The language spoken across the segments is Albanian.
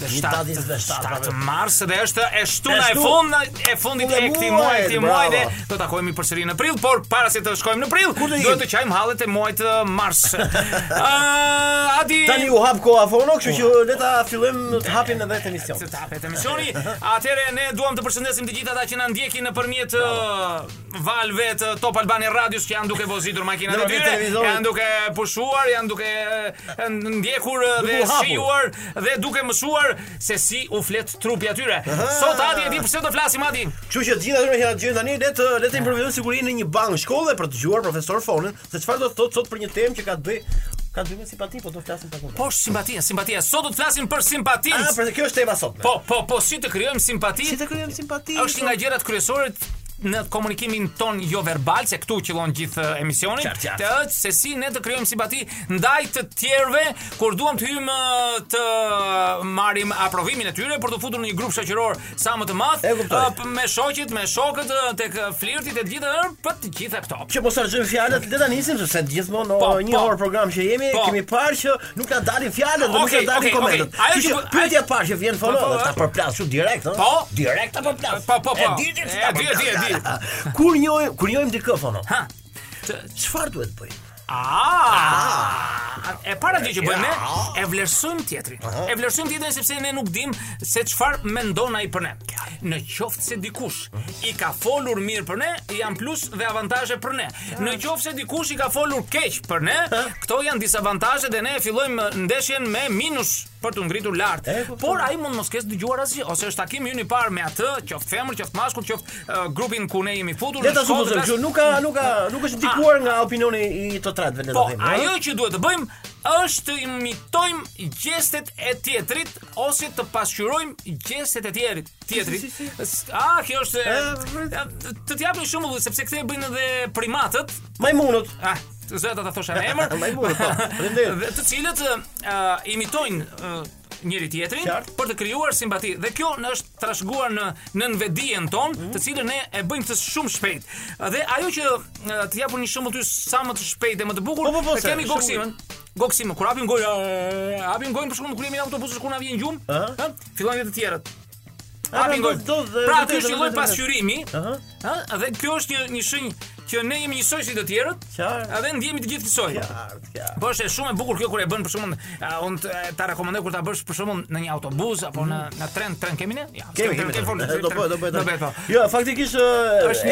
27 mars dhe është e shtuna e fundit e fundit e këtij muaji këtij muaji dhe do takohemi përsëri në prill, por para se të shkojmë në prill, duhet të qajmë hallet e muajit mars. Ah, adi. Tani u hap koha fono, kështu që le ta fillojmë të hapim edhe këtë emision. Të hapet emisioni. Atëherë ne duam të përshëndesim të gjithë ata që na ndjekin nëpërmjet valëve të Top Albania Radios që janë duke vozitur makinat e tyre, janë duke pushuar, janë duke ndjekur dhe shijuar dhe duke mësuar se si u flet trupi atyre. Sot Adi e di për se do flasim Adi. Kështu që gjithë ata që na dëgjojnë tani le të le të improvizojmë sigurinë në një bankë shkolle për të dëgjuar profesor Fonin, Se çfarë do të thotë sot për një temë që ka të bëjë ka të bëjë me simpati, po do të flasim pak më. Po simpatia, simpatia. Sot do të flasim për simpatinë. Ah, për kjo është tema sot. Po, po, po si të krijojmë simpati? Si të krijojmë simpati? Është nga gjërat kryesore në komunikimin tonë jo verbal, se këtu qëllon gjithë emisioni, qartë, qartë. të është se si ne të krijojmë simpati ndaj të tjerëve kur duam të hyjmë të marrim aprovimin e tyre për t'u futur në një grup shoqëror sa më të madh, uh, me shoqet, me shokët, uh, tek uh, flirti e gjithë ëh, për të gjitha këto. Që mos harxhojmë fjalët, le ta nisim sepse gjithmonë në po, një po. orë program që jemi, po. kemi parë që nuk na dalin fjalët, okay, nuk na dalin okay, komentet. Okay. Ajo që pyetja e parë që vjen fono, po, po, ta përplas shumë direkt, ëh. Po, direkt apo plas? Po, po, po. E di, e di, e di. Kur njohim, kur njohim dikë fono. Ha. Çfarë duhet të bëjmë? Ah! E para gjë që bëjmë, e vlerësojmë tjetrin. E vlerësojmë tjetrin sepse ne nuk dimë se çfarë mendon ai për ne. Në qoftë se dikush i ka folur mirë për ne, janë plus dhe avantazhe për ne. Në qoftë se dikush i ka folur keq për ne, këto janë disavantazhe dhe ne e fillojmë ndeshjen me minus për të ngritur lart. Po, por po. ai mund mos ketë dëgjuar asgjë, ose është takimi ynë i parë me atë, qoftë femër, qoftë mashkull, qoftë uh, grupin ku ne jemi futur. Le ta supozojmë, kjo nuk ka nuk ka nuk është ndikuar nga opinioni i të tretëve, le të po, themi. Po, ajo që duhet të bëjmë është të imitojmë gjestet e tjetrit ose të pasqyrojmë gjestet e tjerit. Tjetrit. Ah, kjo është të të jap një shembull sepse këtë e bëjnë edhe primatët, majmunët. Ah, thashë ta thosha në emër. Majmunët. Po. Faleminderit. Të cilët uh, imitojnë uh, njëri tjetrin Qartë. për të krijuar simpati dhe kjo na është trashëguar në nënvetëdijen tonë, mm -hmm. të cilën ne e bëjmë shumë shpejt. Dhe ajo që uh, të jap unë një shembull ty sa më të shpejt dhe më të bukur, po, po, po, kemi gogësimën. Gogësimën, kur hapim gojë, hapim gojën për shkakun kur jemi në autobus kur na vjen gjumë, ëh, fillojnë të tjerët. Hapim gojën. Pra aty është një lloj pasqyrimi. Ëh. Ëh, dhe kjo është një një shenjë që ne jemi njësoj si të tjerët. Qartë. Edhe ndihemi të gjithë njësoj. Qartë, qartë. Po është shumë e bukur kjo kur e bën për shembull, unë ta rekomandoj kur ta bësh për shembull në një autobus apo në mhm. në tren, tren kemi ne? Ja, kemi kemi. Do bëj, do bëj. Do bëj. Po. Jo, faktikisht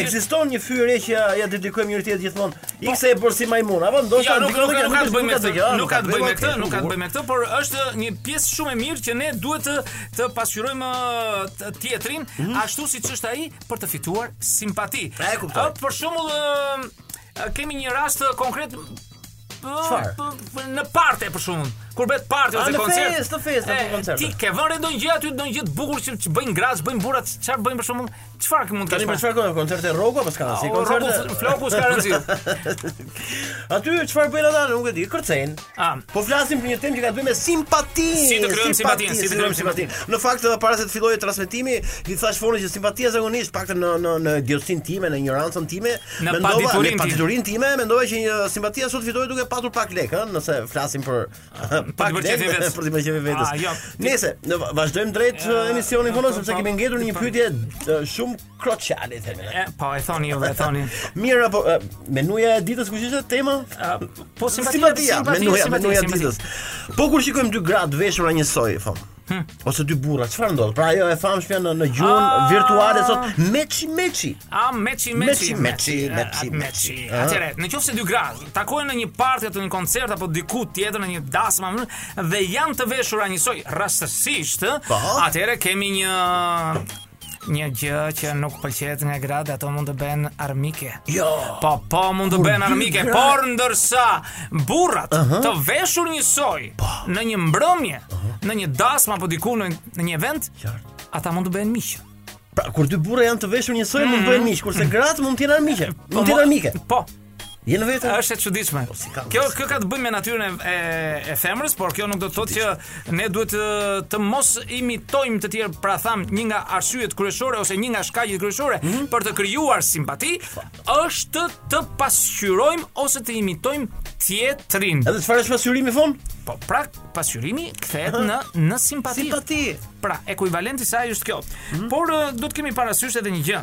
ekziston një fyerje që ia dedikojmë njëri-tjetrit gjithmonë. Po. Ik se je bërë si majmun, apo ndoshta nuk ka nuk ka të bëjë me këtë. Nuk ka të bëjë me këtë, nuk ka të bëjë me këtë, por është një pjesë shumë e mirë që ne duhet të të pasqyrojmë tjetrin mm -hmm. ashtu siç është ai për të fituar simpati. Po e kuptoj. Për shembull, kemi një rast konkret në party për shembull. Kur bëhet party ose koncert. Në festë, në festë, në koncert. Ti ke vënë re ndonjë gjë aty, ndonjë gjë të bukur që bëjnë gratë, bëjnë burrat, çfarë bëjnë për shembull? Çfarë që mund të kesh? Tani për çfarë konë koncerte rroku apo s'ka rëndësi koncerte? Floku s'ka rëndësi. Aty çfarë bëjnë ata, nuk e di, kërcejnë. Ah. Po flasim për një temë që ka të bëjë me simpati. Si të krijojmë simpati, si të krijojmë simpati. Në fakt edhe para se të fillojë transmetimi, i thashë fonin që simpatia zakonisht të paktën në në në idiotësinë time, në injorancën time, mendova në paditurinë time, mendova që një simpatia sot fitohet duke patur pak lekë, nëse flasim për Pak për qejfin e vet. Për të bërë qejfin e vet. Ah, jo. Nëse ne vazhdojmë drejt uh, emisionin po, tonë po, sepse po, kemi ngecur në një pyetje shumë kruciale themi. Po e thoni ju, e thoni. Mirë apo menuja e ditës kush ishte tema? Po simpatia, simpatia, menuja, menuja e ditës. Po kur shikojmë dy gra të veshura njësoj, thonë. Hm. Ose dy burra, çfarë ndodh? Pra ajo e famshme në në gjuhën ah. virtuale sot Meçi Meçi. A ah, Meçi Meçi Meçi Meçi Meçi. Ah. Atëre, në qoftë se dy gra takohen në një party apo në një koncert apo diku tjetër në një dasmë dhe janë të veshura njësoj rastësisht, po. atëre kemi një Një gjë që nuk pëlqehet nga gratë, ato mund të bëhen armike. Jo. Po, po mund të bëhen armike, gra... por ndërsa burrat uh -huh. të veshur njësoj po. në një mbrëmje, uh -huh. në një dasmë apo diku në, në një event, qartë. Ata mund të bëhen miq. Pra, kur dy burra janë të veshur njësoj, mm -hmm. mund të bëhen mhm. miq, kurse gratë mund të jenë armike. Po, mund të jenë armike. Po. Janë vërtet. Është e çuditshme. Po, se kjo kjo ka të bëjë me natyrën e e femrës, por kjo nuk do të thotë që ne duhet të, të mos imitojmë të tjerë, pra thamë, një nga arsyet kryesore ose një nga shkaqet kryesore mm -hmm. për të krijuar simpati është të pasqyrojmë ose të imitojmë tjetrin. Edhe çfarë është pasqyrimi thonë? Po, pra pasqyrimi kthehet në në simpati. Simpati. Pra, ekuivalenti i saj është kjo. Mm -hmm. Por duhet të kemi parasysh edhe një gjë.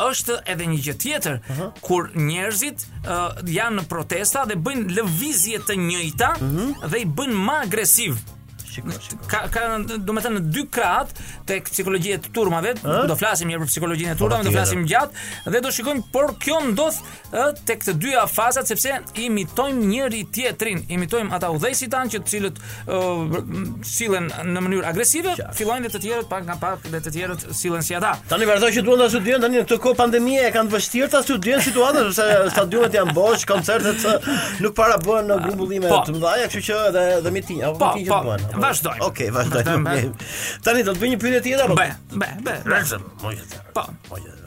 është edhe një gjë tjetër uh -huh. kur njerëzit uh, janë në protesta dhe bëjnë lëvizje të njëjta uh mhm. -huh. dhe i bëjnë më agresiv. Ka ka domethënë dy krahët tek psikologjia e turmave, uh -huh. do flasim një për psikologjinë e turmave, do flasim gjatë dhe do shikojmë por kjo ndodh ë tek të dyja fazat sepse imitojmë njëri tjetrin, imitojmë ata udhëheqësit tanë që të cilët uh, sillen në mënyrë agresive, fillojnë dhe të tjerët pak nga pak edhe të tjerët sillen si ata. Tani vërtet që duan ta studiojnë tani në këtë kohë pandemie e kanë vështirë ta studiojnë situatën sepse stadiumet janë bosh, koncertet nuk para bëhen në grumbullime po, të mëdha, kështu që edhe dhe mitingje, apo po, mitingje që po, bëhen. Po, vazhdoj. Okej, okay, vazhdoj. Tani do të bëj një pyetje tjetër apo? Bëj, bëj, bëj. Rrezëm, mojë. Po. Mojë.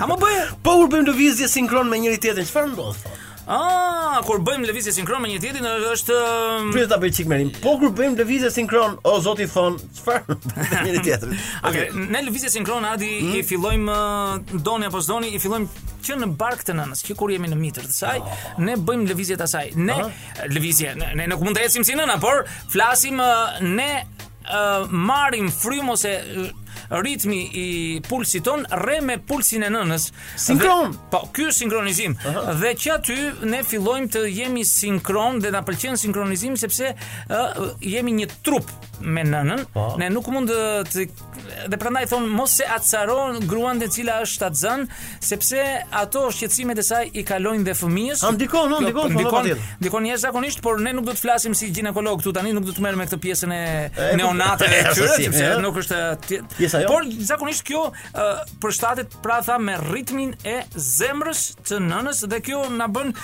Ha më bëj. Po kur bëjmë lëvizje sinkron me njëri tjetrin, çfarë ndodh? Ah, kur bëjmë lëvizje sinkron me njëri tjetrin është um, Prit ta bëj çik me rimë. Po kur bëjmë lëvizje sinkron, o zoti thon, çfarë njëri tjetrin. Okej, okay, në lëvizje sinkron Adi mm -hmm. i fillojmë uh, doni apo s'doni, i fillojmë që në bark të nënës, që kur jemi në mitër të saj, oh. ne bëjmë lëvizjet e saj. Ne lëvizje, ne, ne nuk mund të ecim si nëna, por flasim uh, ne uh, marrim frymë ose ritmi i pulsit tonë rreh me pulsin e nënës. Sinkron. Dhe, po, ky është sinkronizim. Uh -huh. Dhe që aty ne fillojmë të jemi sinkron dhe na pëlqen sinkronizimi sepse uh, jemi një trup me nënën. Po. Ne nuk mund të, të dhe prandaj thonë mos e acaro gruan e cila është shtatzënë, sepse ato shqetësimet e saj i kalojnë dhe fëmijës. A ndikon, a ndikon, po ndikon, ndikon jashtëzakonisht, por ne nuk do të flasim si gjinekolog këtu tani, nuk do të merremi me këtë pjesën e neonateve këtu, sepse nuk është pjesa jonë. Por zakonisht kjo përshtatet pra thamë me ritmin e zemrës të nënës dhe kjo na bën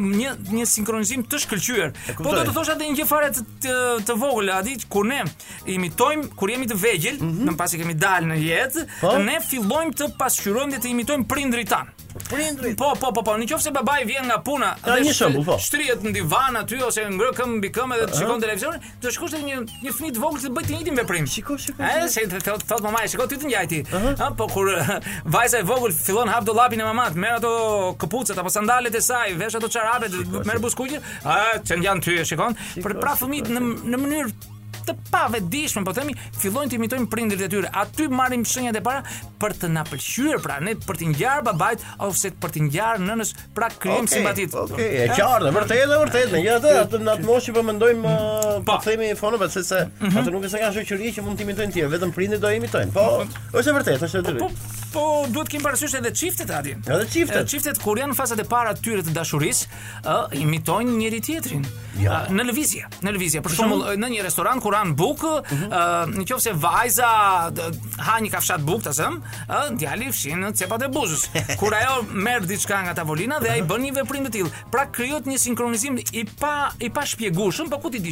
një një sinkronizim të shkëlqyer. Po do të thosha edhe një gjë fare të të vogël, Adi kur ne imitojmë kur jemi të vegjël, mm -hmm. ne pasi kemi dalë në jetë, po? ne fillojmë të pasqyrojmë dhe të imitojmë prindrit tanë. Prindrit. Po, po, po, po, në qoftë se babai vjen nga puna, ka një shembull, po. Shtrihet në divan aty ose ngre këmbë mbi këmbë dhe shikon televizor, të shikosh ti një një fëmijë të vogël të bëjë të njëjtin veprim. Shiko, shiko. Ai se të thotë thotë, mamaja, shiko ti të ngjan ty. Ha, po kur vajza e vogël fillon hap dollapin e mamasë, merr ato këpucët apo sandalet e saj, vesh ato çarapet, merr buzëkuqin, a çan janë ty, shikon? Për pra fëmijët në në mënyrë të pavetëdijshme, po themi, fillojnë të imitojnë prindërit e tyre. Aty marrim shenjat e para për të na pëlqyer, pra ne për t'i ngjarë babait ose për t'i ngjarë nënës, pra krijojmë okay, simpati. Okej, okay, e qartë, vërtet e vërtetë, megjithatë atë në atë moshë po mendojmë po. Uh, po themi fono vetë se mhm. atë nuk është se ka shoqëri që mund të imitojnë të tjerë, vetëm prindërit do imitojnë. Po, është e vërtetë, është e drejtë. Po, po, po duhet të kemi parasysh edhe çiftet Adi. Edhe çiftet. Çiftet kur janë në fazat e para të tyre të dashurisë, ë imitojnë njëri tjetrin. Ja. Ë, Në lëvizje, në lëvizje. Për shembull, në një restorant kur han bukë, ë në qoftë se vajza d- ha një kafshatë bukë, ta zëmë, ë djali fshin cepat e buzës. Kur ajo merr diçka nga tavolina dhe ai bën një veprim të tillë, pra krijohet një sinkronizim i pa i pashpjegueshëm, po ku ti di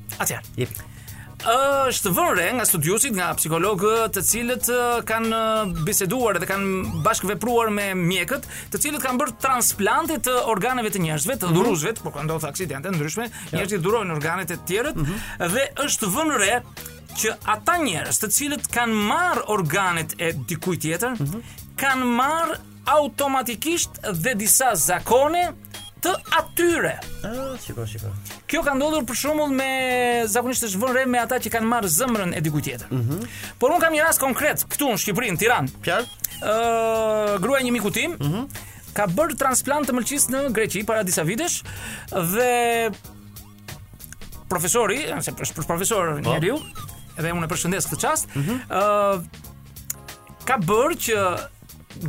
Atëherë, jepi. Është vënë re nga studiuesit, nga psikologë, të cilët kanë biseduar dhe kanë bashkëvepruar me mjekët, të cilët kanë bërë transplante të organeve të njerëzve, të mhm. dhuruesve, por kanë ndodhur aksidente të ndryshme, njerëzit dhurojnë organet te të tjerët mhm. dhe është vënë re që ata njerëz të cilët kanë marrë organet e dikujt tjetër, mhm. kanë marrë automatikisht dhe disa zakone të atyre. Ah, shiko, shiko. Kjo ka ndodhur për shembull me zakonisht është vënë re me ata që kanë marrë zemrën e dikujt tjetër. Mm -hmm. Por un kam një rast konkret këtu në Shqipëri, në Tiranë. Pjan? Ë, uh, gruaja e një miku tim. Mm -hmm. Ka bërë transplant të mëlçisë në Greqi para disa vitesh dhe profesori, nëse është profesor po. njeriu, edhe unë e përshëndes këtë çast, ë mm -hmm. uh, ka bërë që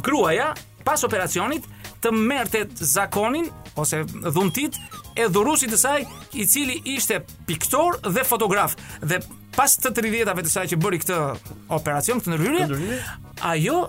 gruaja pas operacionit të merrte zakonin ose dhuntitë e dhuruesit të saj, i cili ishte piktor dhe fotograf dhe pas të 30-tave të saj që bëri këtë operacion, këtë ndërhyrje, ajo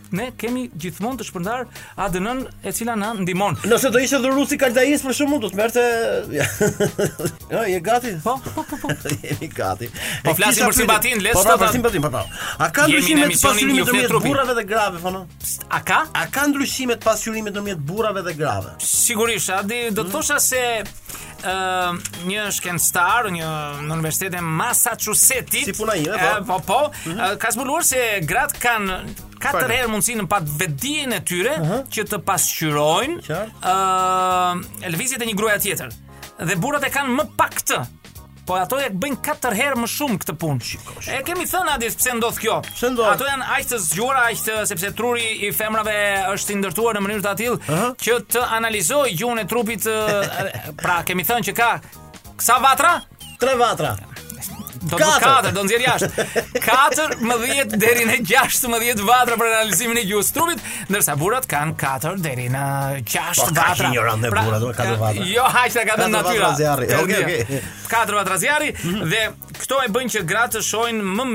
Ne kemi gjithmonë të shpërndarë ADN-n e cila na ndihmon. Nëse do ishte dhuruesi kaldajist për shkakun do të merrte Jo, je gati? Po, po, po. po. Jemi gati. Po flasim për simpatinë, le të thotë. Po, për simpatinë, po, po. A ka ndryshime të pasqyrimit ndërmjet burrave dhe grave, po no? A ka? A ka ndryshime të pasqyrimit ndërmjet burrave dhe grave? Sigurisht, Adi do të mm. thosha se uh, një shkencëtar një në Universitetin e Massachusetts. Si puna ime, po. po po, mm -hmm. uh, ka zbuluar se gratë kanë katër herë mundësi në pavetëdijen e tyre uh -huh. që të pasqyrojnë ë uh, lëvizjet e një gruaje tjetër. Dhe burrat e kanë më pak këtë. Po ato e bëjnë katër herë më shumë këtë punë. E kemi thënë Adi pse ndodh kjo. Pse ndodh? Ato janë aq të zgjuara, aq të sepse truri i femrave është i ndërtuar në mënyrë të atillë uh -huh. që të analizojë gjuhën e trupit. pra kemi thënë që ka sa vatra? Tre vatra. Do të katër, do nxjerr jashtë. 14 deri në 16 vatra për analizimin e gjuhës së trupit, ndërsa burrat kanë 4 deri në 6 po, vatra. Po injorant me pra, burrat, ka 4 vatra. Jo, aq ta ka dhënë natyra. Okej, okej. 4 vatra zjarri mhm. dhe Këto e bëjnë që gratë të shohin më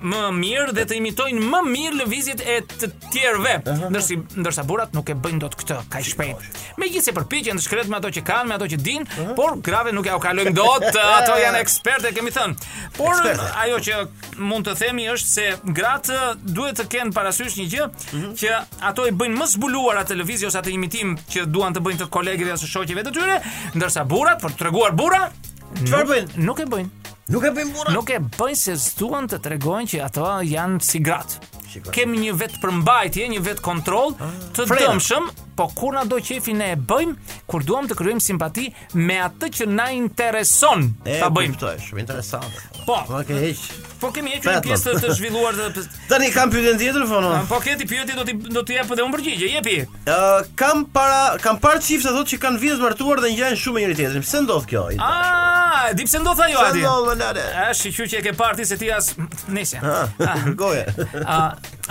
më mirë dhe të imitojnë më mirë lëvizjet e të tjerëve, ndërsi ndërsa burrat nuk e bëjnë dot këtë kaq shpejt. Megjithëse përpiqen të shkretët me ato që kanë, me ato që dinë, por grave nuk ua kalojnë dot, ato janë eksperte, kemi thënë. Por ajo që mund të themi është se gratë duhet të kenë parasysh një gjë mhm. që ato i bëjnë më zbuluar atë lëvizje ose atë imitim që duan të bëjnë të kolegeve ose shoqeve të tyre, ndërsa burrat për të treguar burra Çfarë bëjnë? Nuk e bëjnë. Nuk e bëjnë burrat. Nuk e bëjnë se s'duan të tregojnë që ato janë si gratë. Kemi një vetëpërmbajtje, një vetëkontroll ah. të dëmshëm, po kur na do qejfi ne e bëjmë, kur duam të krijojmë simpati me atë që na intereson ta bëjmë. Është shumë interesante. Po, do të keq. Po kemi hequr një Fetman. pjesë të, të zhvilluar të Tani kam pyetjen tjetër, fono. Kam po kësaj pyetje do t'i do t'i jap edhe unë përgjigje. Jepi. Ë, kam para kam parë çifte thotë që kanë vite të martuar dhe ngjajnë shumë me njëri-tjetrin. Pse ndodh kjo? Ida? Ah, e di pse ndodh ajo Pse atje. ndodh më lare? Është që që e ke parti se ti as nisi. Ah, goje. A,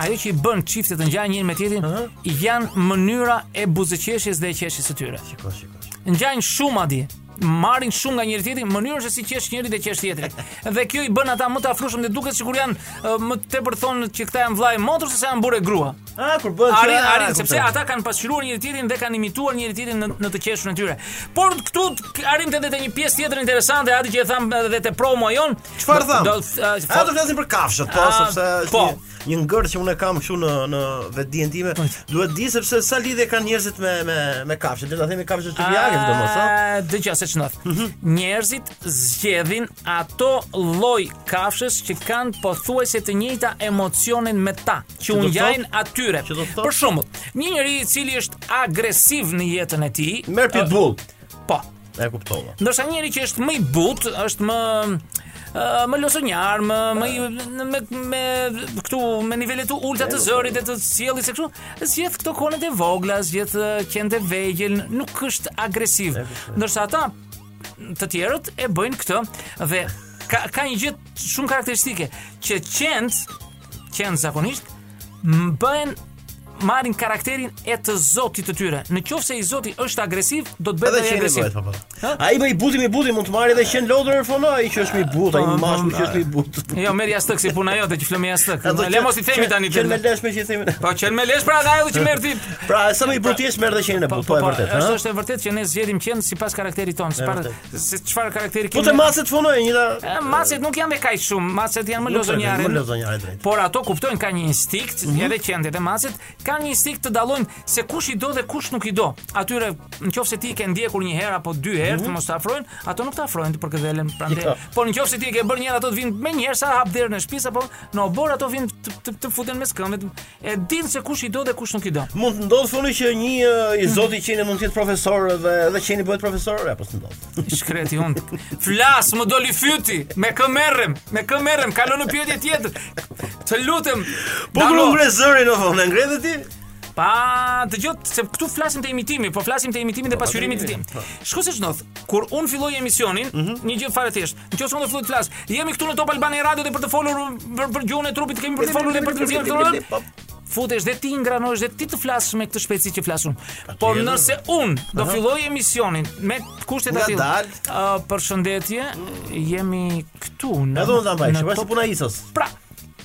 ajo që i bën çiftet të ngjajnë njëri me tjetrin janë mënyra e buzëqeshjes dhe e qeshjes së tyre. Shiko, shiko. Ngjajnë shumë atje. marrin shumë nga njëri-tjetri, mënyrën se si qesh njëri dhe qesh tjetri. Dhe kjo i bën ata më të afrushëm dhe duket sikur janë uh, më tepër thonë që këta janë vëlla e motër se sa janë burrë e grua. A kur bëhet kjo? Arrin, arrin, sepse ata kanë pasqyruar njëri-tjetrin dhe kanë imituar njëri-tjetrin në, në të qeshurën e tyre. Por këtu arrijmë edhe te një pjesë tjetër interesante, atë që e thamë edhe te promo jonë. Çfarë thamë? Do të flasim për kafshët, po, ah, sepse po. një ngërç që unë e kam kështu në në vetëdijen time. Po. Duhet të di sepse sa lidhje kanë njerëzit me me me kafshë, le ta themi kafshë shtëpiake domosdo? Dëgjo se ç'ndodh. Mhm. Njerëzit zgjedhin ato lloj kafshësh që kanë pothuajse të njëjtat emocione me ta, që u ngjajnë atyre. Për shembull, një njeri i cili është agresiv në jetën e tij, merr pitbull. Po. E kuptova. Ndërsa njëri që është më i butë, është më më lozonjar, më më me me këtu me nivele të ulta të zërit e të sjellit e kështu, zgjedh këto konet e vogla, zgjedh qentë e vegjël, nuk është agresiv. Ndërsa ata të tjerët e bëjnë këtë dhe ka ka një gjë shumë karakteristike që qentë qentë zakonisht bëhen marrin karakterin e të zotit të tyre. Në qoftë se i zoti është agresiv, do të bëhet edhe agresiv. Po, po. Ai më i buti më i buti mund të marrë edhe qen lodër Fono, ai që është më i butë, ai po, mashkull që është më i butë. Jo, merr jashtë si puna jote që flen jashtë. Le mos i themi tani. Qen me lesh meqë i themi. Po qen me lesh pra nga ajo që merr ti. Pra sa më i buti është merr dhe qenin e butë, po e vërtetë. Është është e vërtetë që ne zgjedhim qen sipas karakterit tonë, sipas se çfarë karakteri kemi. Po te macet Fono e njëjta. Macet nuk janë dhe kaq shumë, macet janë më lozonjare. Më lozonjare drejt. Por ato kuptojnë kanë një instinkt, mm -hmm. edhe qentë dhe macet, kanë një instinkt të dallojnë se kush i do dhe kush nuk i do. Atyre, nëse ti i ke ndjekur një herë apo dy herë mm -hmm. të mos të afrohen, ato nuk të afrohen të përkëdhelen prandaj. Jo. Por nëse ti i ke bërë një herë ato të vijnë menjëherë sa hap derën e shtëpisë apo në oborr ato vijnë të, të, të, të futen mes këmbëve. E din se kush i do dhe kush nuk i do. Mund të ndodhë thoni që një i hmm. zoti qeni mund të jetë profesor dhe edhe qeni bëhet profesor apo s'ndodh. Shkreti unë. Flas, më doli fyti. Me kë merrem? Me kë merrem? Kalo në pyetje tjetër. Të lutem. Po kur ngre zërin në fund, ngre dhe ti? Pa, të gjithë, se këtu flasim te imitimi, po flasim te imitimi dhe po, pasqyrimi te imitimi. Po. Shko se ç'ndodh, kur unë filloj emisionin, mm -hmm. një gjë fare thjesht, Në qoftë se unë filloj të flas, jemi këtu në Top Albania Radio dhe për të folur për, për gjuhën e trupit, kemi për të folur dhe për të nxjerrë këtu. Futesh dhe ti ingranohesh dhe ti të flasësh me këtë shpejtësi që flas unë. Por nëse unë do filloj emisionin me kushtet e tilla. Uh, përshëndetje, jemi këtu në. Edhe unë ta mbaj, sepse puna isos. Pra,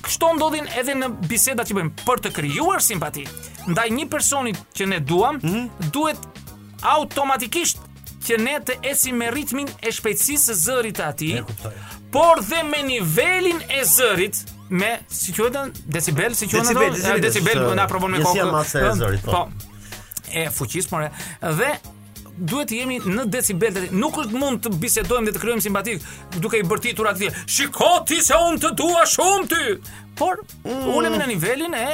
kështu ndodh edhe në bisedat që bëjmë për të krijuar simpati ndaj një personi që ne duam, mm -hmm. duhet automatikisht që ne të ecim me ritmin e shpejtësisë së zërit të atij, por dhe me nivelin e zërit me si quhen decibel, si quhen ato? Decibel, decibel, po na provon me kokën. Masa e zërit, po. po. E fuqisë, por dhe duhet të jemi në decibel. Nuk është se mund të bisedojmë dhe të krijojmë simpati duke i bërtitur atij. Shiko ti se unë të dua shumë ty. Por Mm. Ulemi në nivelin e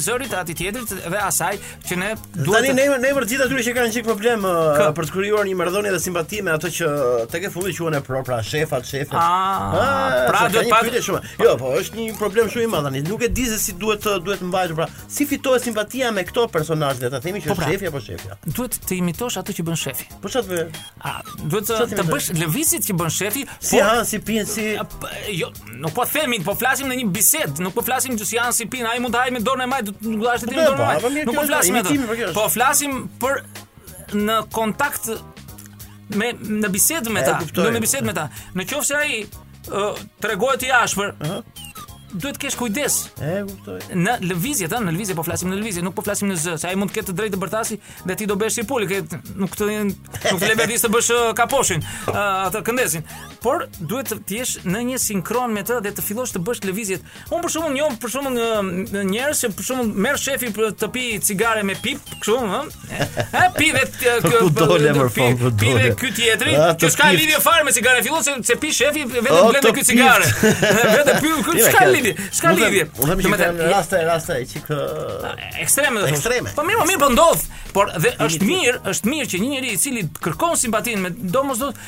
zërit të atij tjetrit dhe asaj që ne duhet. Tani ne ne për gjithë atyre që kanë çik problem uh, për të krijuar një marrëdhënie dhe simpati me ato që tek e fundi quhen epro, pra shefat, shefet. Ah, ah, ah, pra do të patë shumë. Jo, po është një problem shumë i madh tani. Nuk e di se si duhet uh, duhet mbajtur, pra si fitohet simpatia me këto personazhe, ta themi që po pra, shefi apo shefja. Duhet të imitosh atë që bën shefi. Po çfarë bën? A, duhet të, të bësh lëvizjet që bën shefi, si po, ha, si pi, si jo, nuk po themi, po flasim në një bisedë, nuk po flasim si ha, si pi, ai mund të hajë me dorën e majtë, do ta hash ti po, dorën e po, majtë. Po, nuk po flasim atë. Po flasim për në kontakt me në bisedë me ta, në bisedë me ta. Në qoftë se ai tregohet i ashpër. Ëh. Duhet të kesh kujdes. E kuptoj. Në lëvizje, në lëvizje po flasim në lëvizje, nuk po flasim në zë, se ai mund të ketë të drejtë të bërtasi dhe ti do bësh si pulë, që nuk të nuk të leverdis të bësh uh, kaposhin, uh, atë këndezin. Por duhet të jesh në një sinkron me të dhe të fillosh të bësh lëvizjet Unë për shumë njohë për shumë në njerës që për shumë merë shefi për të pi cigare me pipë, kështu, ha? Ha, pi dhe ky... Ku dole, mërë fam, ku dole. Pi dhe ky tjetri, që s'ka lidhje fare me cigare, fillon se, se pi shefi vetë oh, blen dhe ky cigare. Vetë pi, kjo s'ka lidhje, s'ka lidhje. Unë them që janë raste, raste çik... Ekstreme, dhe Ekstreme. Po mirë, po mirë, po ndodh. Por dhe është mirë, është mirë që një njeri i cili kërkon simpatinë me domosdoshmë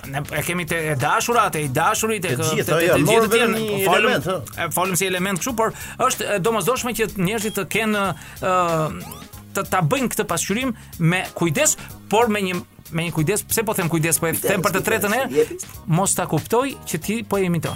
Ne e kemi të e dashurat, e i dashurit, e Të gjithë, të- të- ajo, të morë gjithë të vetëm tjerë. një Folëm element, ë. e, Folëm si element kështu, por është e domosdoshme që njerëzit të kenë ë të ta bëjnë këtë pasqyrim me kujdes, por me një me një kujdes, pse po them kujdes, po e them për të kujdes, tretën herë, jepi. mos ta kuptojë që ti po e imiton.